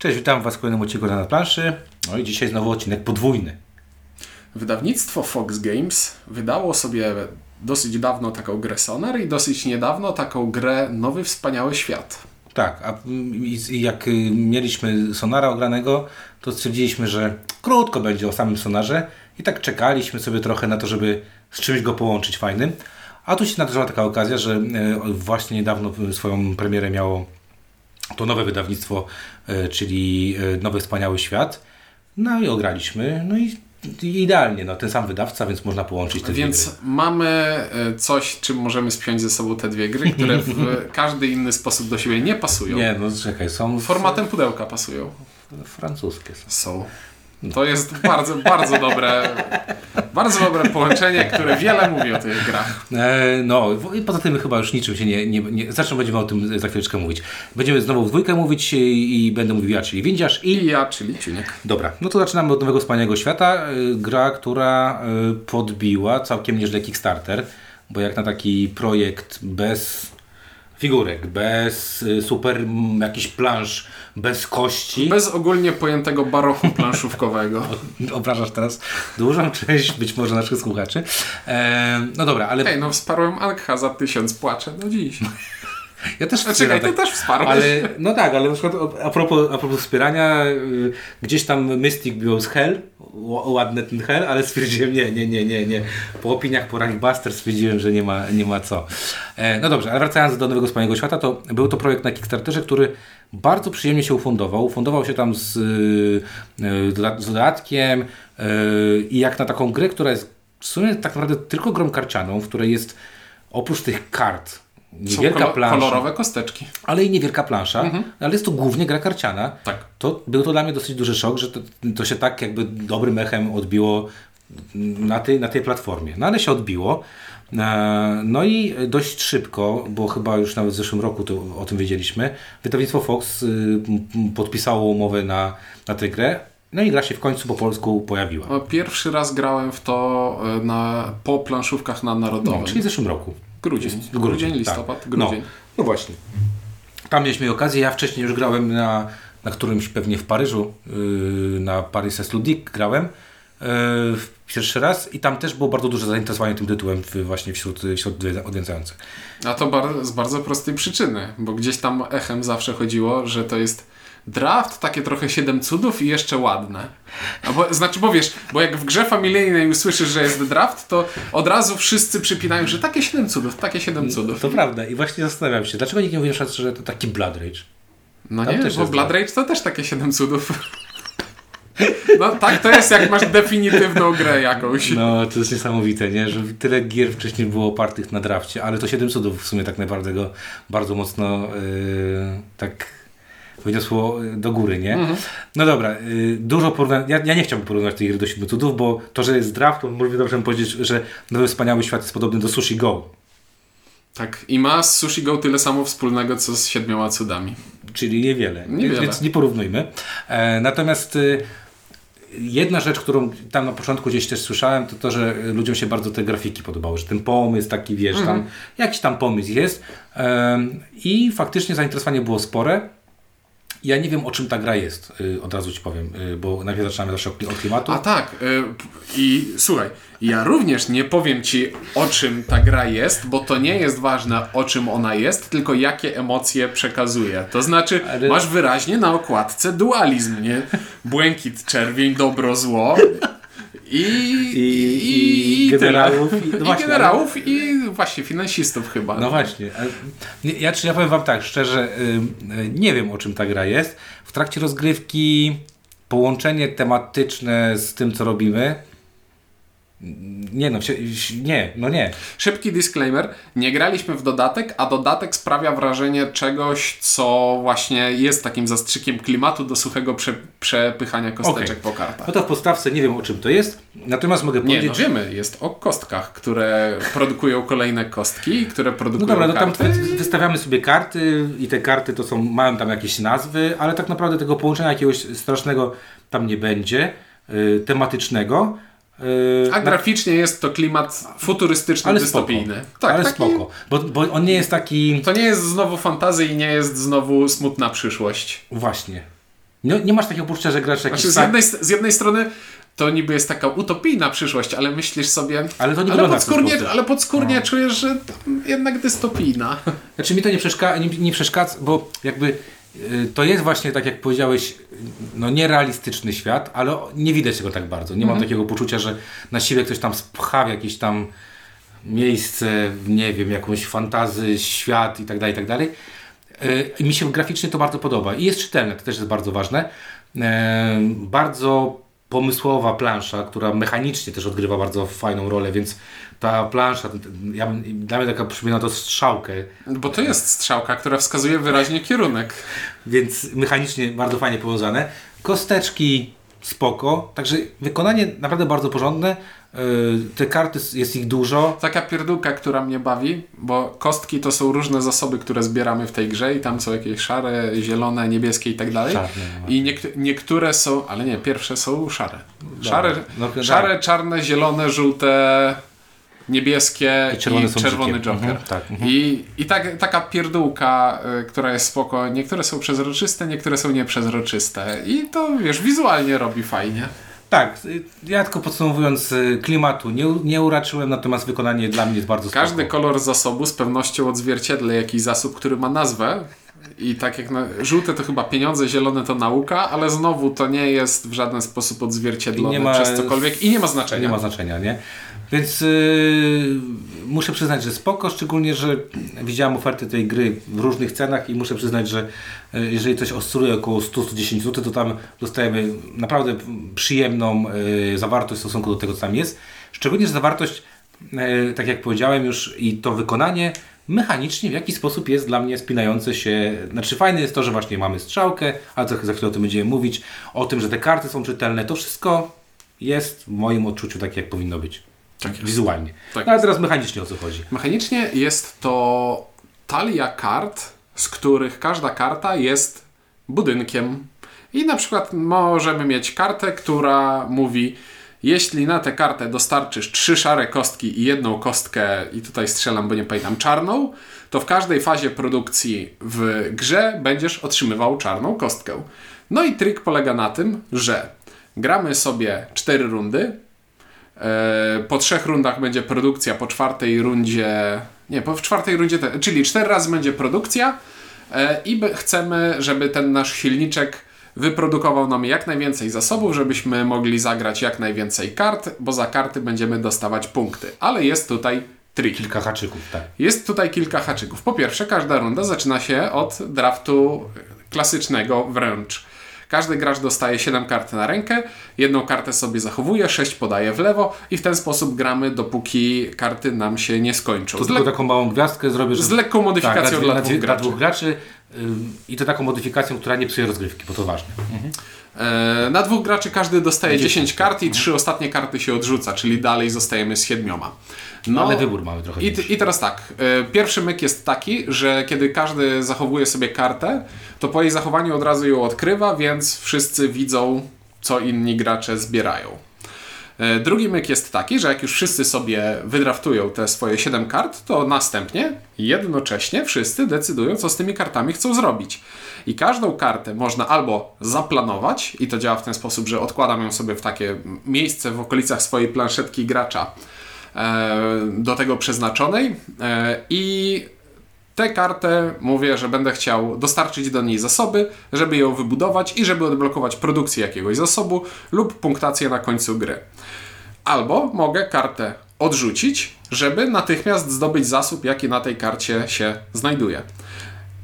Cześć, witam Was w kolejnym odcinku na planszy. No i dzisiaj znowu odcinek podwójny. Wydawnictwo Fox Games wydało sobie dosyć dawno taką grę Sonar i dosyć niedawno taką grę Nowy Wspaniały Świat. Tak, a jak y, mieliśmy Sonara ogranego, to stwierdziliśmy, że krótko będzie o samym Sonarze i tak czekaliśmy sobie trochę na to, żeby z czymś go połączyć fajnym. A tu się nadarzyła taka okazja, że y, właśnie niedawno swoją premierę miało to nowe wydawnictwo, y, czyli Nowy Wspaniały Świat. No i ograliśmy, no i idealnie, no ten sam wydawca, więc można połączyć te Więc dwie gry. mamy e, coś, czym możemy spiąć ze sobą te dwie gry, które w każdy inny sposób do siebie nie pasują. Nie, no czekaj, są... Formatem pudełka pasują. Francuskie są. Są. To jest bardzo, bardzo dobre, bardzo dobre połączenie, które wiele mówi o tych grach. E, no, i poza tym chyba już niczym się nie, nie, nie... Zresztą będziemy o tym za chwileczkę mówić. Będziemy znowu w dwójkę mówić i, i będę mówił ja, czyli Windziarz i... I ja, czyli Ciuniek. Dobra, no to zaczynamy od Nowego Wspaniałego Świata. E, gra, która e, podbiła całkiem nieźle Kickstarter, bo jak na taki projekt bez figurek, bez y, super m, jakichś plansz, bez kości. Bez ogólnie pojętego baroku planszówkowego. Obrażasz teraz dużą część być może naszych słuchaczy. E, no dobra, ale... Ej, no wsparłem Ankha za tysiąc płacze do dziś. Ja też A czekaj, ty tak, też wsparłeś. ale No tak, ale na przykład a propos, a propos wspierania, y, gdzieś tam Mystic był z Hell, ładny ten Hell, ale stwierdziłem nie, nie, nie, nie, nie. Po opiniach po Buster stwierdziłem, że nie ma, nie ma co. E, no dobrze, ale wracając do Nowego Wspaniałego Świata, to był to projekt na Kickstarterze, który bardzo przyjemnie się ufundował. Ufundował się tam z, y, y, z dodatkiem i jak na taką grę, która jest w sumie tak naprawdę tylko grą karcianą, w której jest oprócz tych kart niewielka kolo- plansza, kolorowe kosteczki. ale i niewielka plansza, ale jest to głównie gra karciana. Tak. To był to dla mnie dosyć duży szok, że to, to się tak jakby dobrym echem odbiło na tej, na tej platformie. No ale się odbiło. E, No i dość szybko, bo chyba już nawet w zeszłym roku to, o tym wiedzieliśmy, wydawnictwo Fox y, podpisało umowę na, na tę grę. No i gra się w końcu po polsku pojawiła. Pierwszy raz grałem w to e, na, po planszówkach na Narodowym. No, czyli w zeszłym roku. Grudzień. Grudzień, Grudzień, tak. listopad, No, grudzień. no właśnie. Tam mieliśmy okazję, ja wcześniej już grałem na, na którymś pewnie w Paryżu, yy, na Paris est Ludique grałem yy, pierwszy raz i tam też było bardzo duże zainteresowanie tym tytułem w, właśnie wśród, wśród odwiedzających. A to bar- z bardzo prostej przyczyny, bo gdzieś tam echem zawsze chodziło, że to jest draft, takie trochę siedem cudów i jeszcze ładne. A bo, znaczy, bo wiesz, bo jak w grze familijnej usłyszysz, że jest draft, to od razu wszyscy przypinają, że takie siedem cudów, takie siedem cudów. To prawda i właśnie zastanawiam się, dlaczego nikt nie mówi że to taki Blood Rage? No Tam nie, bo Blood. Rage to też takie siedem cudów. No tak, to jest jak masz definitywną grę jakąś. No, to jest niesamowite, nie? że tyle gier wcześniej było opartych na drafcie, ale to 7 cudów w sumie tak naprawdę go bardzo mocno yy, tak wyniosło do góry, nie? No dobra, yy, dużo porównań, ja, ja nie chciałbym porównywać tej gry do 7 cudów, bo to, że jest draft, to możemy dobrze powiedzieć, że Nowy Wspaniały Świat jest podobny do Sushi Go, Tak, i ma z Sushi Go tyle samo wspólnego, co z siedmioma cudami. czyli niewiele, Niewiele. więc nie porównujmy. E, natomiast y, jedna rzecz, którą tam na początku gdzieś też słyszałem, to to, że ludziom się bardzo te grafiki podobały, że ten pomysł taki, wiesz, tam jakiś tam pomysł jest Em, i faktycznie zainteresowanie było spore. Ja nie wiem, o czym ta gra jest, y, od razu Ci powiem, y, bo najpierw zaczynamy zawsze od klimatu. A tak, y, i słuchaj, ja również nie powiem ci o czym ta gra jest, bo to nie jest ważne o czym ona jest, tylko jakie emocje przekazuje. To znaczy, Ale- masz wyraźnie na okładce dualizm, nie? Błękit, czerwień, dobro, zło. I, I- i tyle. generałów, i- no I, generałów i właśnie finansistów chyba. No właśnie. Ja, ja powiem Wam tak, szczerze, y, nie wiem o czym ta gra jest. W trakcie rozgrywki połączenie tematyczne z tym, co robimy. Nie no, nie, no nie. Szybki disclaimer. Nie graliśmy w dodatek, a dodatek sprawia wrażenie czegoś, co właśnie jest takim zastrzykiem klimatu do suchego prze, przepychania kosteczek Okej. po kartach. No to w podstawce nie wiem o czym to jest, natomiast mogę Nie, powiedzieć... no wiemy, jest o kostkach, które produkują kolejne kostki, które No produkują dobra, no tam karty. wystawiamy sobie karty i te karty to są, mają tam jakieś nazwy, ale tak naprawdę tego połączenia jakiegoś strasznego tam nie będzie, y, tematycznego. Y, A graficznie jest to klimat futurystyczny, ale spoko. dystopijny. Tak, ale taki, spoko, bo, bo on nie jest taki... To nie jest znowu fantazja i nie jest znowu smutna przyszłość. Właśnie. Nie, nie masz takiego poczucia, że grasz jakiś Znaczy, z, jednej, z jednej strony to niby jest taka utopijna przyszłość, ale myślisz sobie, Ale to nie ale podskórnie, ale podskórnie czujesz, że jednak dystopijna. Znaczy mi to nie, przeszka- nie, nie przeszkadza, bo jakby to jest właśnie, tak jak powiedziałeś, no nierealistyczny świat, ale nie widać tego tak bardzo. Nie mam takiego poczucia, że na siłę ktoś tam spcha w jakieś tam miejsce, nie wiem, jakąś fantazy, świat i tak dalej, i tak dalej. Y, I mi się graficznie to bardzo podoba. I jest czytelne, to też jest bardzo ważne. E, Bardzo pomysłowa plansza, która mechanicznie też odgrywa bardzo fajną rolę, więc ta plansza, ja, dla mnie taka przypomina to strzałkę, Bo to jest strzałka, która wskazuje wyraźnie kierunek. więc mechanicznie bardzo fajnie powiązane. Kosteczki spoko, także wykonanie naprawdę bardzo porządne. Yy, Te karty, jest ich dużo. Taka pierdółka, która mnie bawi, bo kostki to są różne zasoby, które zbieramy w tej grze i tam są jakieś szare, zielone, niebieskie i tak dalej. No. I niekt- niektóre są, ale nie, pierwsze są szare. Szare, No, tak. szare czarne, zielone, żółte, niebieskie I czerwone są czerwony. Joker. Mhm, tak, mhm. I, i tak, taka pierdółka, y, która jest spoko. Niektóre są przezroczyste, niektóre są nieprzezroczyste. I to, wiesz, wizualnie robi fajnie. Tak, y, ja tylko podsumowując, y, klimatu nie, nie uraczyłem, natomiast wykonanie dla mnie jest bardzo spoko. Każdy kolor zasobu z pewnością odzwierciedla jakiś zasób, który ma nazwę. I tak jak na, żółte to chyba pieniądze, zielone to nauka, ale znowu to nie jest w żaden sposób odzwierciedlone Nie ma- przez cokolwiek i nie ma znaczenia. Nie ma znaczenia, nie? Więc yy, muszę przyznać, że spoko, szczególnie, że widziałem oferty tej gry w różnych cenach i muszę przyznać, że yy, jeżeli coś oscyluje około 100-110 zł, to tam dostajemy naprawdę przyjemną yy, zawartość w stosunku do tego, co tam jest. Szczególnie, że zawartość, yy, tak jak powiedziałem już, i to wykonanie mechanicznie w jakiś sposób jest dla mnie spinające się. Znaczy fajne jest to, że właśnie mamy strzałkę, ale za, za chwilę o tym będziemy mówić, o tym, że te karty są czytelne. To wszystko jest w moim odczuciu takie, jak powinno być. Tak. Wizualnie. Tak no ale teraz mechanicznie o co chodzi. Mechanicznie jest to talia kart, z których każda karta jest budynkiem. I na przykład możemy mieć kartę, która mówi: Jeśli na tę kartę dostarczysz trzy szare kostki i jedną kostkę, i tutaj strzelam, bo nie pamiętam, czarną, to w każdej fazie produkcji w grze będziesz otrzymywał czarną kostkę. No i trik polega na tym, że gramy sobie cztery rundy, Po trzech rundach będzie produkcja, po czwartej rundzie. Nie, po w czwartej rundzie, czyli cztery razy będzie produkcja e, i chcemy, żeby ten nasz silniczek wyprodukował nam jak najwięcej zasobów, żebyśmy mogli zagrać jak najwięcej kart, bo za karty będziemy dostawać punkty. Ale jest tutaj trik. Kilka haczyków, tak. Jest tutaj kilka haczyków. Po pierwsze, każda runda zaczyna się od draftu klasycznego wręcz. Każdy gracz dostaje 7 kart na rękę, jedną kartę sobie zachowuje, 6 podaje w lewo i w ten sposób gramy, dopóki karty nam się nie skończą. To Z, tylko le- taką małą gwiazdkę zrobię, że... z lekką modyfikacją tak, dla, dla, dwóch dla graczy. dwóch graczy i to taką modyfikacją, która nie psuje rozgrywki, bo to ważne. E, Na dwóch graczy każdy dostaje 10 kart i trzy ostatnie karty się odrzuca, czyli dalej zostajemy z siedmioma. No, Ale wybór mamy trochę I. I teraz tak, e, pierwszy myk jest taki, że kiedy każdy zachowuje sobie kartę, to po jej zachowaniu od razu ją odkrywa, więc wszyscy widzą, co inni gracze zbierają. E, Drugi myk jest taki, że jak już wszyscy sobie wydraftują te swoje 7 kart, to następnie jednocześnie wszyscy decydują, co z tymi kartami chcą zrobić. I każdą kartę można albo zaplanować, i to działa w ten sposób, że odkładam ją sobie w takie miejsce w okolicach swojej planszetki gracza, e, do tego przeznaczonej e, i tę kartę mówię, że będę chciał dostarczyć do niej zasoby, żeby ją wybudować i żeby odblokować produkcję jakiegoś zasobu lub punktację na końcu gry. Albo mogę kartę odrzucić, żeby natychmiast zdobyć zasób, jaki na tej karcie się znajduje.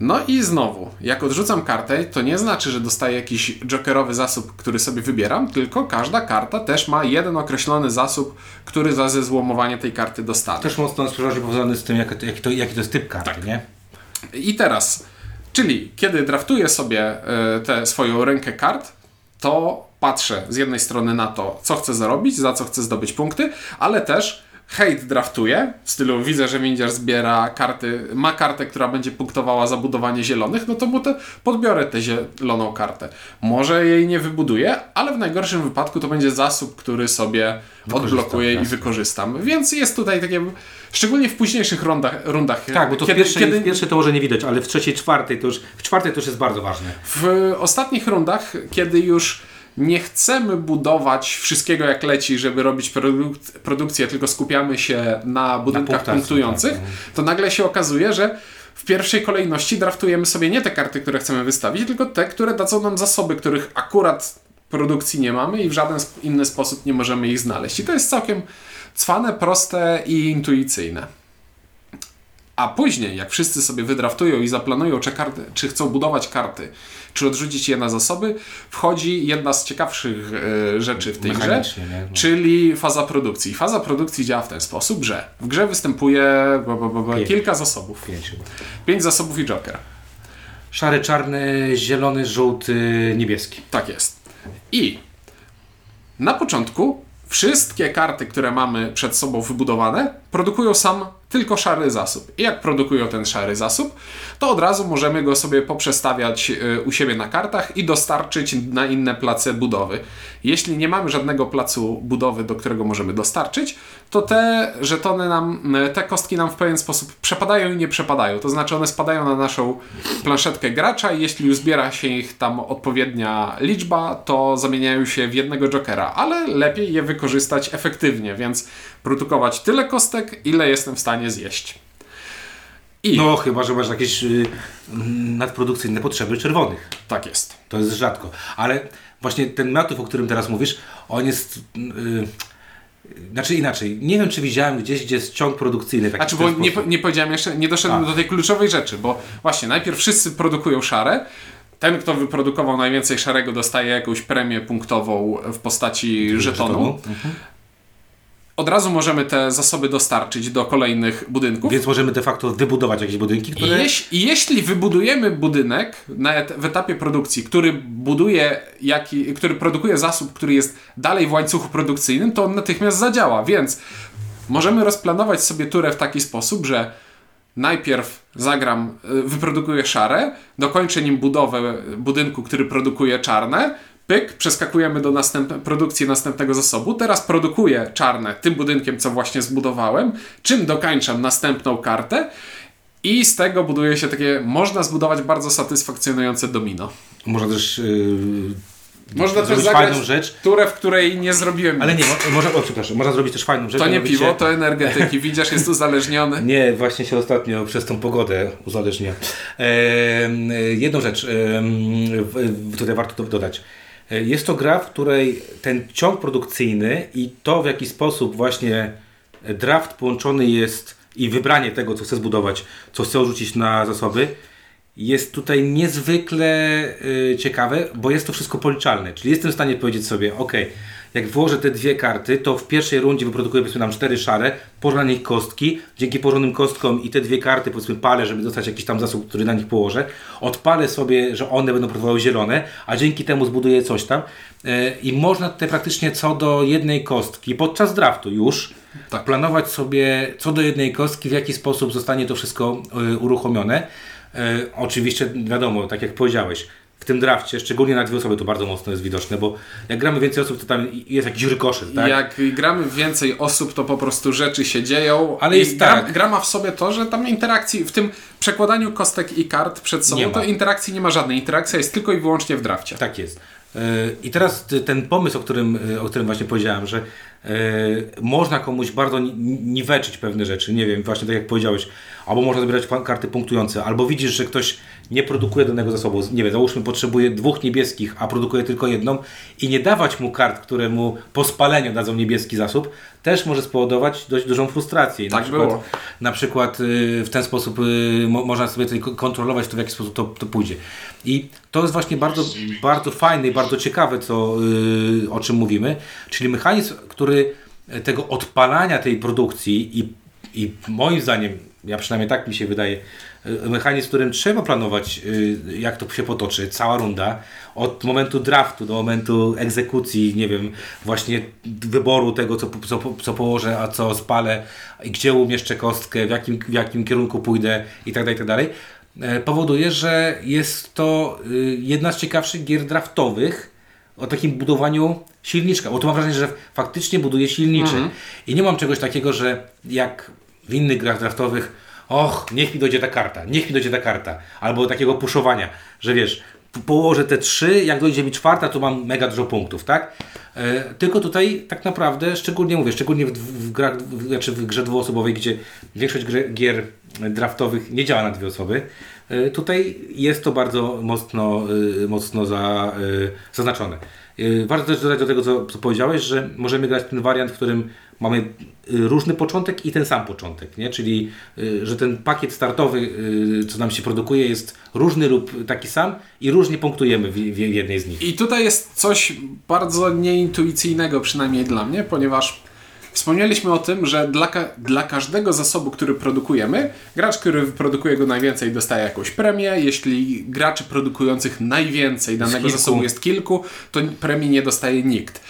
No i znowu, jak odrzucam kartę, to nie znaczy, że dostaję jakiś jokerowy zasób, który sobie wybieram, tylko każda karta też ma jeden określony zasób, który za zezłomowanie tej karty dostanę. Też mocno sprzedaży powiązany z tym, jak, jaki, to, jaki to jest typ karty, Tak. nie? I teraz, czyli kiedy draftuję sobie y, tę swoją rękę kart, to patrzę z jednej strony na to, co chcę zarobić, za co chcę zdobyć punkty, ale też hejt draftuje, w stylu widzę, że Windziarz zbiera karty, ma kartę, która będzie punktowała za budowanie zielonych, no to mu te, podbiorę tę zieloną kartę. Może jej nie wybuduję, ale w najgorszym wypadku to będzie zasób, który sobie odblokuję i wykorzystam. Więc jest tutaj takie, szczególnie w późniejszych rundach, rundach Tak, bo to kiedy, w, pierwszej, kiedy w pierwszej to może nie widać, ale w trzeciej, czwartej to już, w czwartej to już jest bardzo ważne. w ostatnich rundach, kiedy już nie chcemy budować wszystkiego jak leci, żeby robić produk- produkcję, tylko skupiamy się na budynkach punktacji, punktujących, tak, to nagle się okazuje, że w pierwszej kolejności draftujemy sobie nie te karty, które chcemy wystawić, tylko te, które dadzą nam zasoby, których akurat produkcji nie mamy i w żaden inny sposób nie możemy ich znaleźć. I to jest całkiem cwane, proste i intuicyjne. A później, jak wszyscy sobie wydraftują i zaplanują, czy, karty, czy chcą budować karty, czy odrzucić je na zasoby, wchodzi jedna z ciekawszych e, rzeczy w tej grze, nie? No. czyli faza produkcji. Faza produkcji działa w ten sposób, że w grze występuje ba, ba, ba, Pięć. kilka zasobów. Pięć. Pięć zasobów i Joker. Szary, czarny, zielony, żółty, niebieski. Tak jest. I na początku wszystkie karty, które mamy przed sobą wybudowane, produkują sam tylko szary zasób. I jak produkują ten szary zasób, to od razu możemy go sobie poprzestawiać y, u siebie na kartach i dostarczyć na inne place budowy. Jeśli nie mamy żadnego placu budowy, do którego możemy dostarczyć, to te żetony nam, y, te kostki nam w pewien sposób przepadają i nie przepadają. To znaczy one spadają na naszą planszetkę gracza i jeśli już zbiera się ich tam odpowiednia liczba, to zamieniają się w jednego jokera, ale lepiej je wykorzystać efektywnie, więc produkować tyle kostek, ile jestem w stanie zjeść. I No chyba, że masz jakieś y, nadprodukcyjne potrzeby czerwonych. tak jest. To jest rzadko. Ale właśnie ten motyw, o którym teraz mówisz, on jest... Yy, znaczy inaczej, nie wiem czy widziałem gdzieś, gdzie jest ciąg produkcyjny. Taki Znaczy, bo nie, nie powiedziałem jeszcze, nie doszedłem A. do tej kluczowej rzeczy, bo właśnie najpierw wszyscy produkują szare. Ten, kto wyprodukował najwięcej szarego, dostaje jakąś premię punktową w postaci żetonu. Mhm. Od razu możemy te zasoby dostarczyć do kolejnych budynków. Więc możemy de facto wybudować jakieś budynki, I, które... jeś, I jeśli wybudujemy budynek na et, w etapie produkcji, który buduje, jaki, który produkuje zasób, który jest dalej w łańcuchu produkcyjnym, to on natychmiast zadziała. Więc możemy rozplanować sobie turę w taki sposób, że najpierw zagram, y, wyprodukuję szare, dokończę nim budowę budynku, który produkuje czarne, pyk, przeskakujemy do następ- produkcji następnego zasobu, teraz produkuję czarne tym budynkiem, co właśnie zbudowałem, czym dokańczam następną kartę i z tego buduje się takie, można zbudować bardzo satysfakcjonujące domino. Można też... Yy, Można też zagrać fajną rzecz. turę, w której nie zrobiłem Ale nie, mo- można, o, przepraszam, można zrobić też fajną rzecz. To nie piwo, to energetyki. Widzisz, jest uzależniony. Nie, właśnie się ostatnio przez tą pogodę uzależnia. Ehm, jedną rzecz w- tutaj warto do- dodać. E, Jest to gra, w której ten ciąg produkcyjny i to w jaki sposób właśnie draft połączony jest i wybranie tego, co chcę zbudować, co chcę rzucić na zasoby, jest tutaj niezwykle y, ciekawe, bo jest to wszystko policzalne. Czyli jestem w stanie powiedzieć sobie, ok, jak włożę te dwie karty, to w pierwszej rundzie wyprodukuję powiedzmy nam cztery szare, położę na nich kostki, dzięki położonym kostkom i te dwie karty powiedzmy palę, żeby dostać jakiś tam zasób, który na nich położę, odpalę sobie, że one będą produkowały zielone, a dzięki temu zbuduję coś tam y, i można tutaj praktycznie co do jednej kostki podczas draftu już Tak. planować sobie co do jednej kostki, w jaki sposób zostanie to wszystko y, uruchomione. E, oczywiście wiadomo, tak jak powiedziałeś, w tym drafcie, szczególnie na dwie osoby to bardzo mocno jest widoczne, bo jak gramy więcej osób, to tam jest jakiś rykoszet, tak? Jak gramy więcej osób, to po prostu rzeczy się dzieją. Ale jest gra, tak. gra ma w sobie to, że tam interakcji, w tym przekładaniu kostek i kart przed sobą, to interakcji nie ma żadnej. Interakcja jest tylko i wyłącznie w drafcie. Tak jest. E, I teraz ten pomysł, o którym, e, o którym właśnie powiedziałem, że można komuś bardzo ni- niweczyć pewne rzeczy, nie wiem, właśnie tak jak powiedziałeś, albo można zbierać karty punktujące, albo widzisz, że ktoś nie produkuje danego zasobu, nie wiem, załóżmy potrzebuje dwóch niebieskich, a produkuje tylko jedną i nie dawać mu kart, które mu po spaleniu dadzą niebieski zasób, też może spowodować dość dużą frustrację. Tak na przykład, było. na przykład y, w ten sposób y, mo- można sobie tutaj ko- kontrolować to, w jaki sposób to, to pójdzie. I to jest właśnie bardzo, bardzo fajne i bardzo ciekawe, co, y, o czym mówimy, czyli mechanizm, który tego odpalania tej produkcji i, I moim zdaniem, ja przynajmniej tak mi się wydaje, y, mechanizm, w którym trzeba planować, y, jak to się potoczy, cała runda, od momentu draftu do momentu egzekucji, nie wiem, właśnie wyboru tego, co, co, co położę, a co spalę, gdzie umieszczę kostkę, w jakim, w jakim kierunku pójdę i tak dalej, i tak e, powoduje, że jest to jedna z ciekawszych gier draftowych o takim budowaniu silniczka, bo tu mam wrażenie, że faktycznie buduje silniczy. I nie mam czegoś takiego, że jak w innych grach draftowych, och, niech mi dojdzie ta karta, niech mi dojdzie ta karta, albo takiego puszowania, że wiesz, położę te trzy, jak dojdzie mi czwarta, to mam mega dużo punktów, tak? E, tylko tutaj tak naprawdę, szczególnie mówię, szczególnie w, w, grach, w, znaczy w grze dwuosobowej, gdzie większość gier draftowych nie działa na dwie osoby, tutaj jest to bardzo mocno, e, mocno za, e, zaznaczone. E, Warto też dodać do tego, co, co powiedziałeś, że możemy grać ten wariant, w którym mamy różny początek i ten sam początek, nie? czyli że ten pakiet startowy, co nam się produkuje, jest różny lub taki sam i różnie punktujemy w w jednej z nich. I tutaj jest coś bardzo nieintuicyjnego, przynajmniej dla mnie, ponieważ wspomnieliśmy o tym, że dla, ka- dla każdego zasobu, który produkujemy, gracz, który produkuje go najwięcej, dostaje jakąś premię. Jeśli graczy produkujących najwięcej danego zasobu jest kilku, to premii nie dostaje nikt.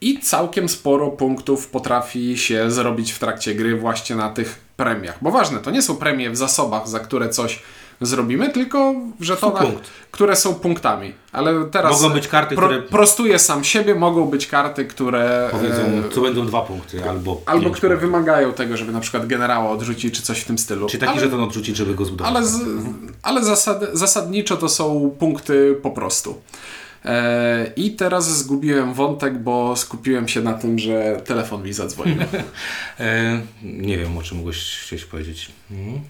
I całkiem sporo punktów potrafi się zrobić w trakcie gry właśnie na tych premiach. Bo ważne, to nie są premie w zasobach, za które coś zrobimy, tylko w żetonach, punkt. które są punktami. Ale teraz Mogą być karty, które- prostuję sam siebie, mogą być karty, które Powiedzą, e, co będą dwa punkty albo albo które punktów. wymagają tego, żeby na przykład generała odrzucić, czy coś w tym stylu. Czy taki ale, żeton odrzucić, żeby go zbudować. ale, z, ale zasad, zasadniczo to są punkty po prostu. E, I teraz zgubiłem wątek, bo skupiłem się na tym, że telefon mi zadzwonił. E, nie wiem, o czym mogłeś chcieć powiedzieć. Mhm.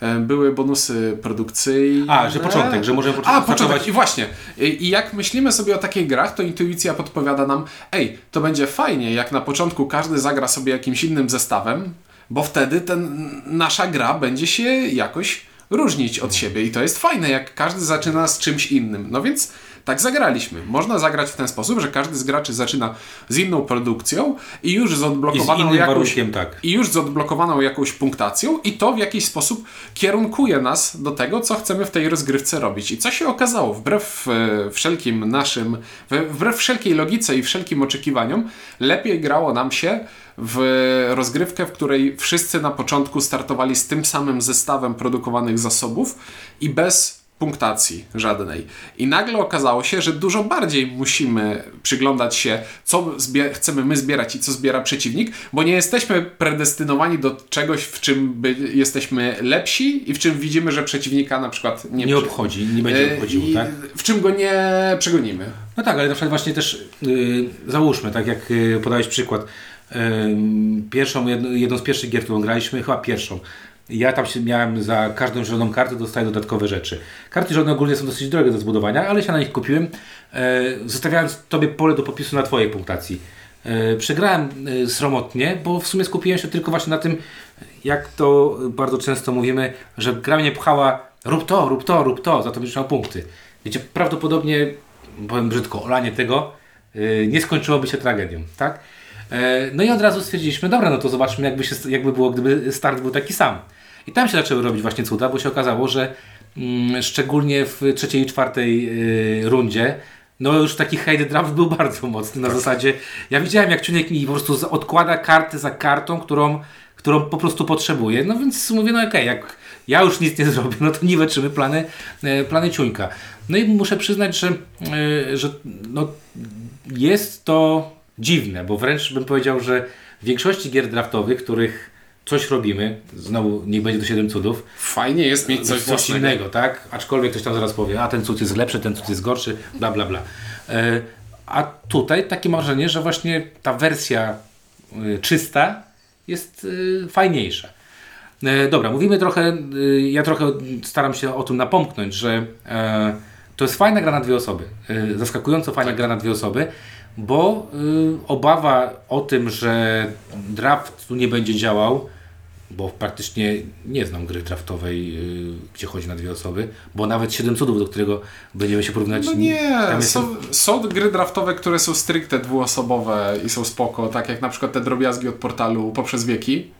E, Były bonusy produkcyjne. A, że początek, że możemy A, początek- początek. I właśnie. I i jak myślimy sobie o takich grach, to intuicja podpowiada nam, ej, to będzie fajnie, jak na początku każdy zagra sobie jakimś innym zestawem, bo wtedy ten, nasza gra będzie się jakoś różnić od siebie. I to jest fajne, jak każdy zaczyna z czymś innym. No więc tak zagraliśmy. Można zagrać w ten sposób, że każdy z graczy zaczyna z inną produkcją i już z I z odblokowaną jakąś tak. i już z odblokowaną jakąś punktacją i to w jakiś sposób kierunkuje nas do tego, co chcemy w tej rozgrywce robić. I co się okazało, wbrew e, wszelkim naszym, wbrew wszelkiej logice i wszelkim oczekiwaniom, lepiej grało nam się w rozgrywkę, w której wszyscy na początku startowali z tym samym zestawem produkowanych zasobów i bez punktacji żadnej. I nagle okazało się, że dużo bardziej musimy przyglądać się, co chcemy my zbierać i co zbiera przeciwnik, bo nie jesteśmy predestynowani do czegoś, w czym by jesteśmy lepsi i w czym widzimy, że przeciwnika na przykład nie, Nie obchodzi, nie będzie E, obchodziło, i tak? W czym go nie przegonimy. No tak, ale na przykład właśnie też yy, załóżmy, tak jak yy, podałeś przykład, yy, pierwszą, jedną, jedną z pierwszych gier, którą graliśmy, chyba pierwszą. Ja tam się miałem za każdą zieloną kartę dostaję dodatkowe rzeczy. Karty zielone ogólnie są dosyć drogie do zbudowania, ale się na nich kupiłem, yy, zostawiając Tobie pole do popisu na Twojej punktacji. Yy, przegrałem yy, sromotnie, bo w sumie skupiłem się tylko właśnie na tym, jak to bardzo często mówimy, że gra mnie pchała rób to, rób to, rób to, za to będziesz miał punkty. Wiecie, prawdopodobnie, powiem brzydko, olanie tego nie skończyłoby się tragedią, tak? E, No i od razu stwierdziliśmy, dobra, no to zobaczmy jakby, się, jakby było, gdyby start był taki sam. I tam się zaczęły robić właśnie cuda, bo się okazało, że mm, szczególnie w trzeciej i czwartej yy, rundzie no już taki hate draft był bardzo mocny na zasadzie, ja widziałem jak Czuniek mi po prostu odkłada kartę za kartą, którą, którą po prostu potrzebuje, no więc mówię, no okej, jak ja już nic nie zrobię, no to niweczymy plany, e, plany Ciuńka. No i muszę przyznać, że, e, że no, jest to dziwne, bo wręcz bym powiedział, że w większości gier draftowych, których coś robimy, znowu niech będzie to 7 cudów, Fajnie jest mieć coś, coś, innego, tak? Aczkolwiek ktoś tam zaraz powie, a ten cud jest lepszy, ten cud jest gorszy, bla bla bla. E, a tutaj takie marzenie, że właśnie ta wersja y, czysta jest y, fajniejsza. E, dobra, mówimy trochę, ja trochę staram się o tym napomknąć, że e, to jest fajna gra na dwie osoby. E, zaskakująco fajna gra na dwie osoby, bo y, obawa o tym, że draft tu nie będzie działał, bo praktycznie nie znam gry draftowej, y, gdzie chodzi na dwie osoby, bo nawet 7 cudów, do którego będziemy się porównać. No nie, jest- są, są gry draftowe, które są stricte dwuosobowe i są spoko, tak jak na przykład te drobiazgi od portalu poprzez wieki.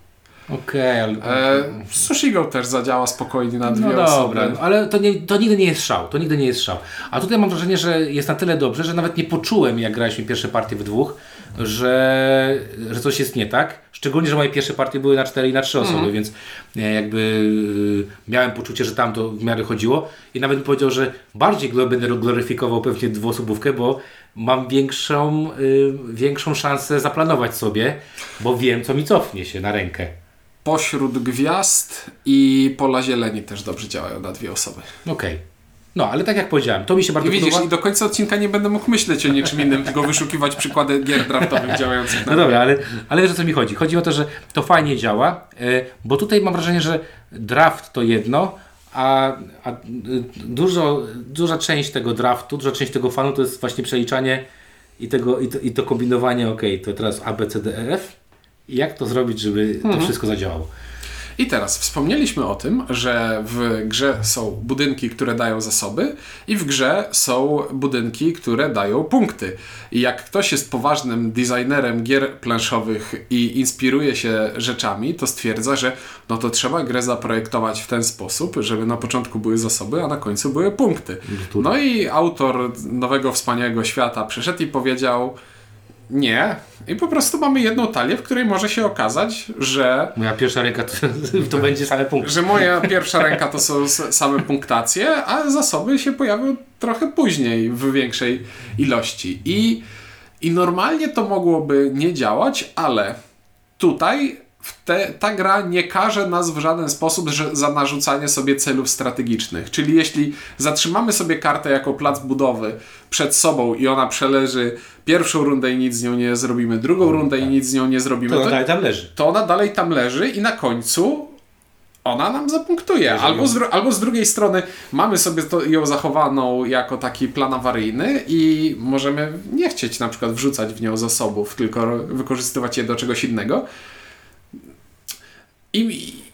Okej, ale... E, Sushi Go też zadziała spokojnie na dwie No osoby. dobra, ale to, nie, to nigdy nie jest szał, to nigdy nie jest szał. A tutaj mam wrażenie, że jest na tyle dobrze, że nawet nie poczułem, jak graliśmy pierwsze partie w dwóch, że, że coś jest nie tak. Szczególnie, że moje pierwsze partie były na cztery i na trzy osoby, więc e, jakby y, miałem poczucie, że tam to w miarę chodziło i nawet bym powiedział, że bardziej będę gloryfikował pewnie dwuosobówkę, bo mam większą, y, większą szansę zaplanować sobie, bo wiem, co mi cofnie się na rękę. Pośród gwiazd i pola zieleni też dobrze działają na dwie osoby. Okej. No, ale tak jak powiedziałem, to mi się bardzo I widzisz, podoba. i do końca odcinka nie będę mógł myśleć o niczym innym, tylko wyszukiwać przykłady gier draftowych działających na No dobra, ale, ale wiesz o co mi chodzi? Chodzi o to, że to fajnie działa, e, bo tutaj mam wrażenie, że draft to jedno, a, a y, dużo, duża część tego draftu, duża część tego fanu to jest właśnie przeliczanie i, tego, i, to, i to kombinowanie, ok, to teraz A, B, C, D, E, F. I jak to zrobić, żeby to wszystko zadziałało? I teraz wspomnieliśmy o tym, że w grze są budynki, które dają zasoby i w grze są budynki, które dają punkty. I jak ktoś jest poważnym designerem gier planszowych i inspiruje się rzeczami, to stwierdza, że no to trzeba grę zaprojektować w ten sposób, żeby na początku były zasoby, a na końcu były punkty. No i autor nowego wspaniałego świata przyszedł i powiedział nie. I po prostu mamy jedną talię, w której może się okazać, że Moja pierwsza ręka to, to będzie same punkty. że moja pierwsza ręka to są same punktacje, a zasoby się pojawią trochę później w większej ilości. I, i normalnie to mogłoby nie działać, ale tutaj te, ta gra nie każe nas w żaden sposób że, za narzucanie sobie celów strategicznych. Czyli jeśli zatrzymamy sobie kartę jako plac budowy przed sobą i ona przeleży pierwszą rundę i nic z nią nie zrobimy, drugą rundę i nic z nią nie zrobimy, To to, dalej tam leży. to ona dalej tam leży i na końcu ona nam zapunktuje. Albo z, albo z drugiej strony mamy sobie to, ją zachowaną jako taki plan awaryjny i możemy nie chcieć na przykład wrzucać w nią zasobów, tylko wykorzystywać je do czegoś innego. I,